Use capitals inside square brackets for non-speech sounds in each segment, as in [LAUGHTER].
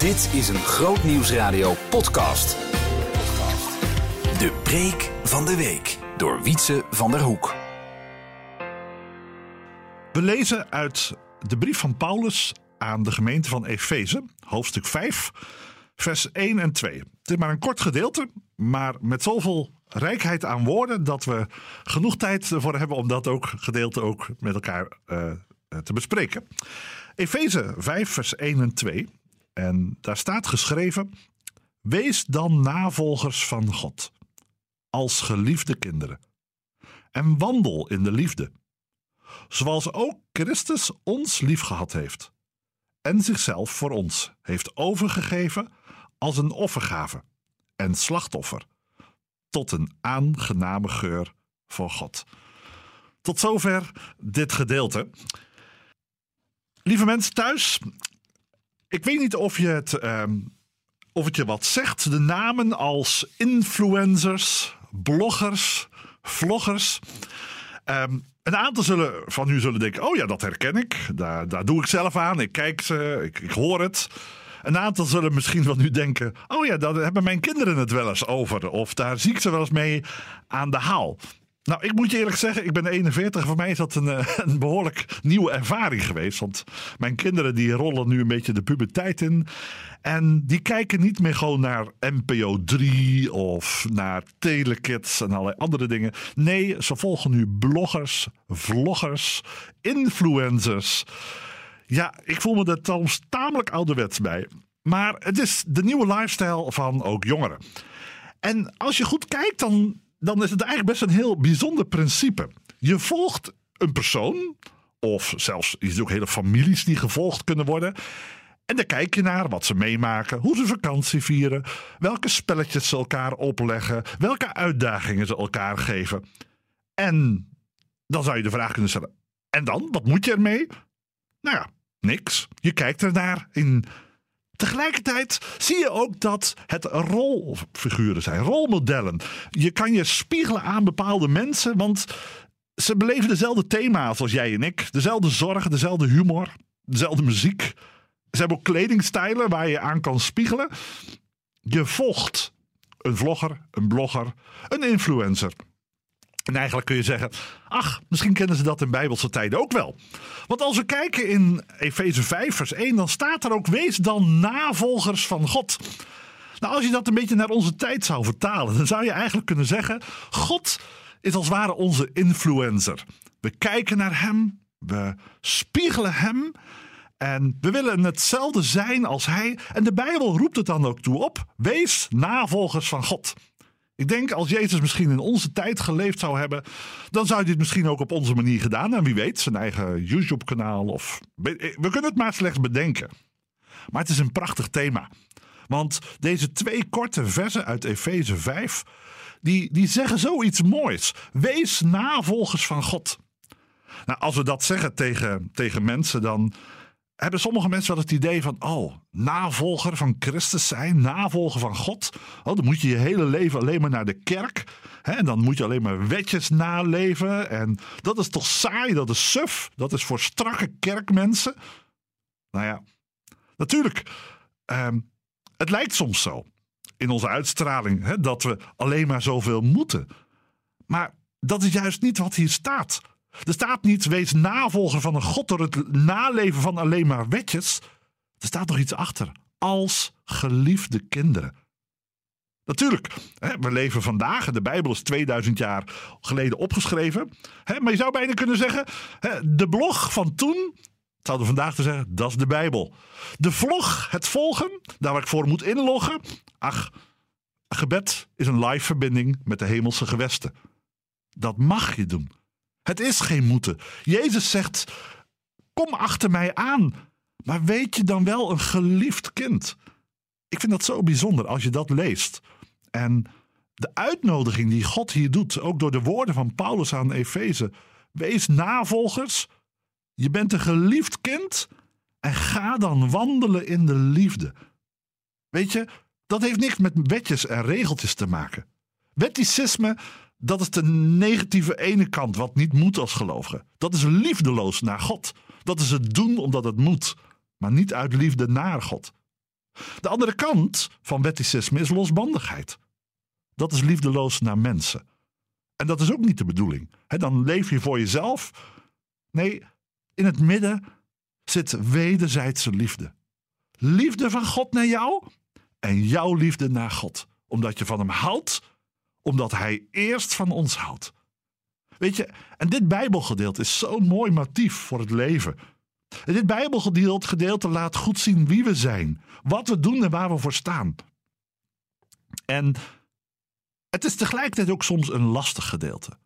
Dit is een Groot Nieuwsradio podcast. De preek van de week door Wietse van der Hoek. We lezen uit de brief van Paulus aan de gemeente van Efeze, hoofdstuk 5, vers 1 en 2. Het is maar een kort gedeelte, maar met zoveel rijkheid aan woorden dat we genoeg tijd ervoor hebben om dat ook gedeelte ook met elkaar uh, te bespreken. Efeze 5, vers 1 en 2. En daar staat geschreven: Wees dan navolgers van God, als geliefde kinderen, en wandel in de liefde, zoals ook Christus ons liefgehad heeft, en zichzelf voor ons heeft overgegeven als een offergave en slachtoffer, tot een aangename geur voor God. Tot zover dit gedeelte. Lieve mensen thuis, ik weet niet of je het, ehm, of het je wat zegt. De namen als influencers, bloggers, vloggers. Ehm, een aantal zullen, van u zullen denken: oh ja, dat herken ik. Daar, daar doe ik zelf aan. Ik kijk ze, ik, ik hoor het. Een aantal zullen misschien van u denken: oh ja, daar hebben mijn kinderen het wel eens over. Of daar zie ik ze wel eens mee aan de haal. Nou, ik moet je eerlijk zeggen, ik ben 41. Voor mij is dat een, eh, [LAUGHS] een, behoorlijk nieuwe ervaring geweest. Want mijn kinderen die rollen nu een beetje de puberteit in. En die kijken niet meer gewoon naar NPO 3 of naar Telekids en allerlei andere dingen. Nee, ze volgen nu bloggers, vloggers, influencers. Ja, ik voel me er trouwens tamelijk ouderwets bij. Maar het is de nieuwe lifestyle van ook jongeren. En als je goed kijkt, dan dan is het eigenlijk best een heel bijzonder principe. Je volgt een persoon, of zelfs is ook hele families die gevolgd kunnen worden. En dan kijk je naar wat ze meemaken, hoe ze vakantie vieren, welke spelletjes ze elkaar opleggen, welke uitdagingen ze elkaar geven. En dan zou je de vraag kunnen stellen: en dan? Wat moet je ermee? Nou ja, niks. Je kijkt ernaar in Tegelijkertijd zie je ook dat het rolfiguren zijn, rolmodellen. Je kan je spiegelen aan bepaalde mensen, want ze beleven dezelfde thema's als jij en ik. Dezelfde zorgen, dezelfde humor, dezelfde muziek. Ze hebben ook kledingstijlen waar je aan kan spiegelen. Je volgt een vlogger, een blogger, een influencer. En eigenlijk kun je zeggen, ach, misschien kennen ze dat in Bijbelse tijden ook wel. Want als we kijken in Efeze 5, vers 1, dan staat er ook: wees dan navolgers van God. Nou, als je dat een beetje naar onze tijd zou vertalen, dan zou je eigenlijk kunnen zeggen: God is als ware onze influencer. We kijken naar Hem, we spiegelen Hem en we willen hetzelfde zijn als Hij. En de Bijbel roept het dan ook toe op: wees navolgers van God. Ik denk als Jezus misschien in onze tijd geleefd zou hebben, dan zou hij dit misschien ook op onze manier gedaan. En wie weet, zijn eigen YouTube-kanaal of. We kunnen het maar slechts bedenken. Maar het is een prachtig thema. Want deze twee korte versen uit Efeze 5, die, die zeggen zoiets moois. Wees navolgers van God. Nou, als we dat zeggen tegen, tegen mensen, dan hebben sommige mensen wel het idee van, oh, navolger van Christus zijn, navolger van God. Oh, dan moet je je hele leven alleen maar naar de kerk. Hè, en dan moet je alleen maar wetjes naleven. En dat is toch saai, dat is suf. Dat is voor strakke kerkmensen. Nou ja, natuurlijk. Ehm, het lijkt soms zo in onze uitstraling hè, dat we alleen maar zoveel moeten. Maar dat is juist niet wat hier staat. Er staat niet, wees navolger van een God door het naleven van alleen maar wetjes. Er staat nog iets achter. Als geliefde kinderen. Natuurlijk, we leven vandaag, de Bijbel is 2000 jaar geleden opgeschreven. Maar je zou bijna kunnen zeggen, de blog van toen, zouden we vandaag te zeggen, dat is de Bijbel. De vlog, het volgen, daar waar ik voor moet inloggen. Ach, gebed is een live verbinding met de hemelse gewesten. Dat mag je doen. Het is geen moeten. Jezus zegt: Kom achter mij aan. Maar weet je dan wel een geliefd kind? Ik vind dat zo bijzonder als je dat leest. En de uitnodiging die God hier doet, ook door de woorden van Paulus aan Efeze: wees navolgers. Je bent een geliefd kind en ga dan wandelen in de liefde. Weet je, dat heeft niks met wetjes en regeltjes te maken. Wetticisme dat is de negatieve ene kant, wat niet moet als gelovige. Dat is liefdeloos naar God. Dat is het doen omdat het moet, maar niet uit liefde naar God. De andere kant van wetticisme is losbandigheid. Dat is liefdeloos naar mensen. En dat is ook niet de bedoeling. dan leef je voor jezelf. Nee, in het midden zit wederzijdse liefde. Liefde van God naar jou en jouw liefde naar God. Omdat je van hem houdt, omdat hij eerst van ons houdt. Weet je, en dit Bijbelgedeelte is zo'n mooi motief voor het leven. En dit Bijbelgedeelte laat goed zien wie we zijn, wat we doen en waar we voor staan. En het is tegelijkertijd ook soms een lastig gedeelte.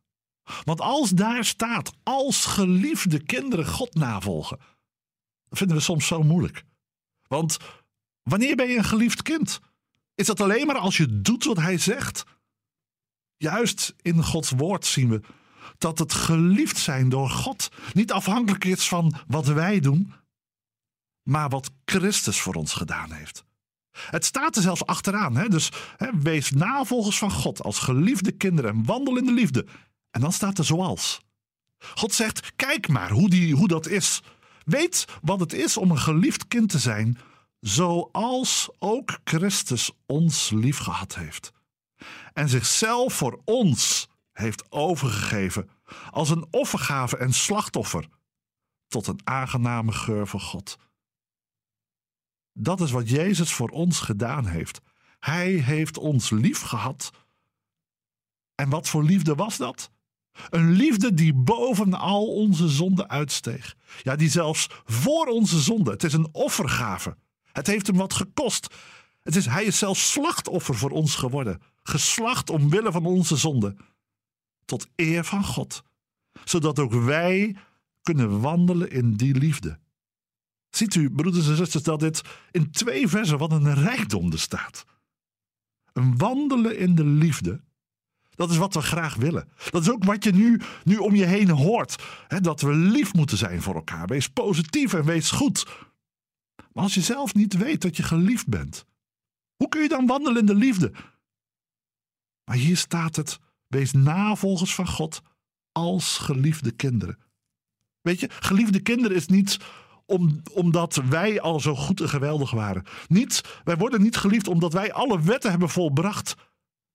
Want als daar staat, als geliefde kinderen God navolgen, vinden we soms zo moeilijk. Want wanneer ben je een geliefd kind? Is dat alleen maar als je doet wat hij zegt? Juist in Gods woord zien we dat het geliefd zijn door God niet afhankelijk is van wat wij doen, maar wat Christus voor ons gedaan heeft. Het staat er zelfs achteraan. Hè? Dus hè, wees navolgers van God als geliefde kinderen en wandel in de liefde. En dan staat er zoals. God zegt: Kijk maar hoe, die, hoe dat is. Weet wat het is om een geliefd kind te zijn, zoals ook Christus ons lief gehad heeft. En zichzelf voor ons heeft overgegeven als een offergave en slachtoffer tot een aangename geur voor God. Dat is wat Jezus voor ons gedaan heeft. Hij heeft ons lief gehad. En wat voor liefde was dat? Een liefde die boven al onze zonden uitsteeg. Ja, die zelfs voor onze zonde. Het is een offergave. Het heeft hem wat gekost. Het is, hij is zelfs slachtoffer voor ons geworden. Geslacht omwille van onze zonde. Tot eer van God. Zodat ook wij kunnen wandelen in die liefde. Ziet u, broeders en zusters, dat dit in twee versen wat een rijkdom staat. Een wandelen in de liefde, dat is wat we graag willen. Dat is ook wat je nu, nu om je heen hoort. Hè, dat we lief moeten zijn voor elkaar. Wees positief en wees goed. Maar als je zelf niet weet dat je geliefd bent, hoe kun je dan wandelen in de liefde? Maar hier staat het: wees navolgers van God als geliefde kinderen. Weet je, geliefde kinderen is niet om, omdat wij al zo goed en geweldig waren. Niet, wij worden niet geliefd omdat wij alle wetten hebben volbracht.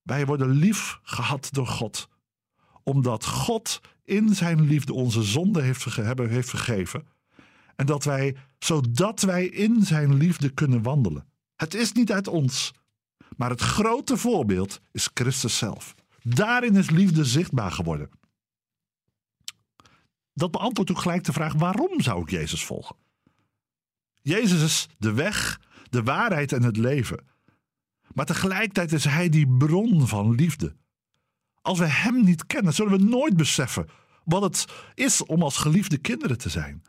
Wij worden lief gehad door God. Omdat God in zijn liefde onze zonde heeft, heeft vergeven. En dat wij, zodat wij in zijn liefde kunnen wandelen. Het is niet uit ons. Maar het grote voorbeeld is Christus zelf. Daarin is liefde zichtbaar geworden dat beantwoordt ook gelijk de vraag: waarom zou ik Jezus volgen? Jezus is de weg, de waarheid en het leven. Maar tegelijkertijd is Hij die bron van liefde. Als we Hem niet kennen, zullen we nooit beseffen wat het is om als geliefde kinderen te zijn.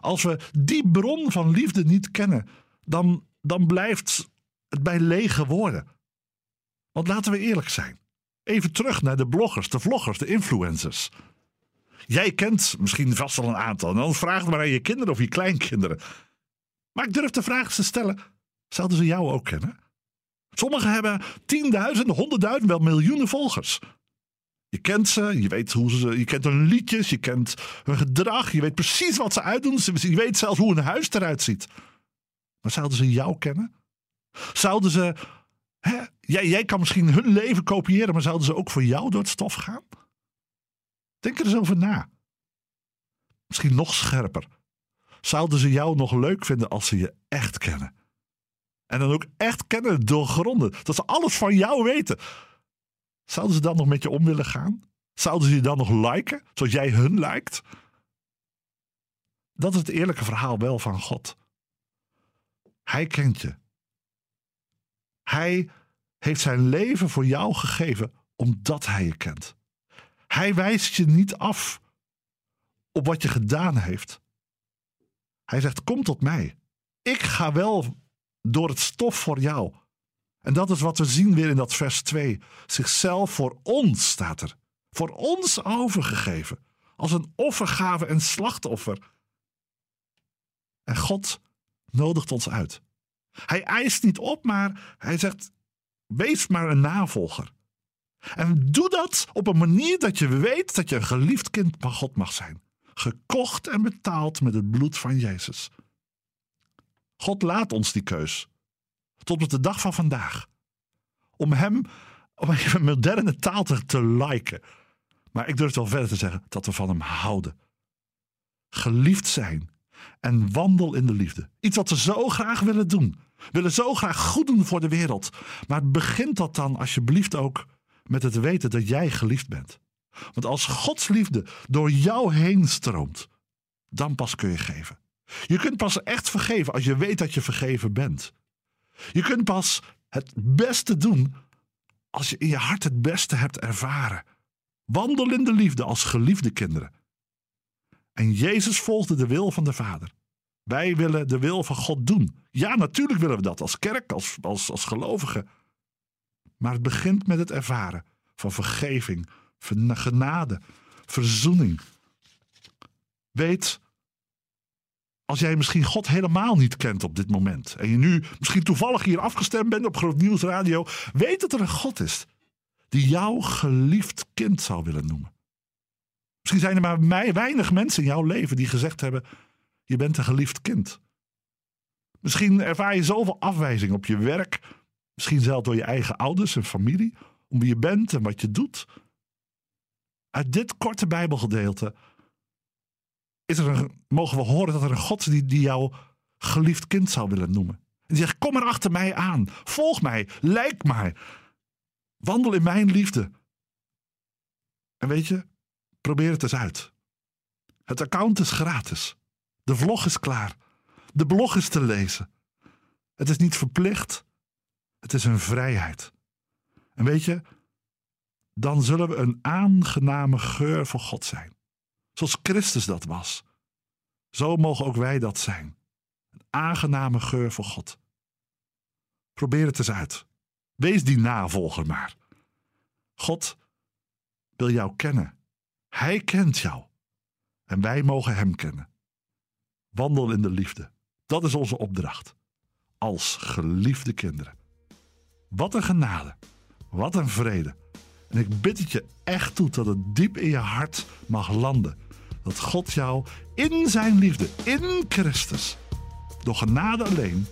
Als we die bron van liefde niet kennen, dan, dan blijft het bij lege woorden. Want laten we eerlijk zijn. Even terug naar de bloggers, de vloggers, de influencers. Jij kent misschien vast wel een aantal. Dan vraag maar aan je kinderen of je kleinkinderen. Maar ik durf de vraag te stellen: zouden ze jou ook kennen? Sommigen hebben tienduizenden, honderdduizenden, wel miljoenen volgers. Je kent ze, je weet hoe ze, je kent hun liedjes, je kent hun gedrag, je weet precies wat ze uitdoen, je weet zelfs hoe een huis eruit ziet. Maar zouden ze jou kennen? Zouden ze, hè, jij, jij kan misschien hun leven kopiëren, maar zouden ze ook voor jou door het stof gaan? Denk er eens over na. Misschien nog scherper. Zouden ze jou nog leuk vinden als ze je echt kennen? En dan ook echt kennen, doorgronden. Dat ze alles van jou weten. Zouden ze dan nog met je om willen gaan? Zouden ze je dan nog liken, zoals jij hun lijkt? Dat is het eerlijke verhaal wel van God. Hij kent je. Hij heeft zijn leven voor jou gegeven omdat hij je kent. Hij wijst je niet af op wat je gedaan heeft. Hij zegt: Kom tot mij. Ik ga wel door het stof voor jou. En dat is wat we zien weer in dat vers 2. Zichzelf voor ons staat er. Voor ons overgegeven. Als een offergave en slachtoffer. En God nodigt ons uit. Hij eist niet op, maar hij zegt: Wees maar een navolger. En doe dat op een manier dat je weet dat je een geliefd kind van God mag zijn. Gekocht en betaald met het bloed van Jezus. God laat ons die keus. Tot op de dag van vandaag. Om hem, om even [LAUGHS] moderne taal te, te liken. Maar ik durf wel verder te zeggen dat we van hem houden. Geliefd zijn en wandel in de liefde. Iets wat we zo graag willen doen. Willen zo graag goed doen voor de wereld. Maar begint dat dan alsjeblieft ook met het weten dat jij geliefd bent. Want als Gods liefde door jou heen stroomt, dan pas kun je geven. Je kunt pas echt vergeven als je weet dat je vergeven bent. Je kunt pas het beste doen als je in je hart het beste hebt ervaren. Wandel in de liefde als geliefde kinderen. En Jezus volgde de wil van de Vader. Wij willen de wil van God doen. Ja, natuurlijk willen we dat als kerk, als, als, als gelovigen. Maar het begint met het ervaren van vergeving, genade, verzoening. Weet, als jij misschien God helemaal niet kent op dit moment. En je nu misschien toevallig hier afgestemd bent op Groot Nieuws Radio. Weet dat er een God is die jou geliefd kind zou willen noemen. Misschien zijn er maar weinig mensen in jouw leven die gezegd hebben: Je bent een geliefd kind. Misschien ervaar je zoveel afwijzing op je werk. Misschien zelfs door je eigen ouders en familie. Om wie je bent en wat je doet. Uit dit korte Bijbelgedeelte is er een, mogen we horen dat er een God is die, die jou geliefd kind zou willen noemen. En die zegt: Kom er achter mij aan. Volg mij. Lijk mij. Wandel in mijn liefde. En weet je, probeer het eens uit. Het account is gratis. De vlog is klaar. De blog is te lezen. Het is niet verplicht. Het is een vrijheid. En weet je, dan zullen we een aangename geur voor God zijn. Zoals Christus dat was. Zo mogen ook wij dat zijn. Een aangename geur voor God. Probeer het eens uit. Wees die navolger maar. God wil jou kennen. Hij kent jou. En wij mogen Hem kennen. Wandel in de liefde. Dat is onze opdracht. Als geliefde kinderen. Wat een genade. Wat een vrede. En ik bid het je echt toe dat het diep in je hart mag landen. Dat God jou in zijn liefde, in Christus, door genade alleen,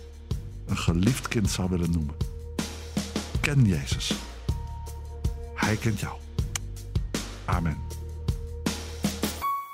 een geliefd kind zou willen noemen. Ken Jezus. Hij kent jou. Amen.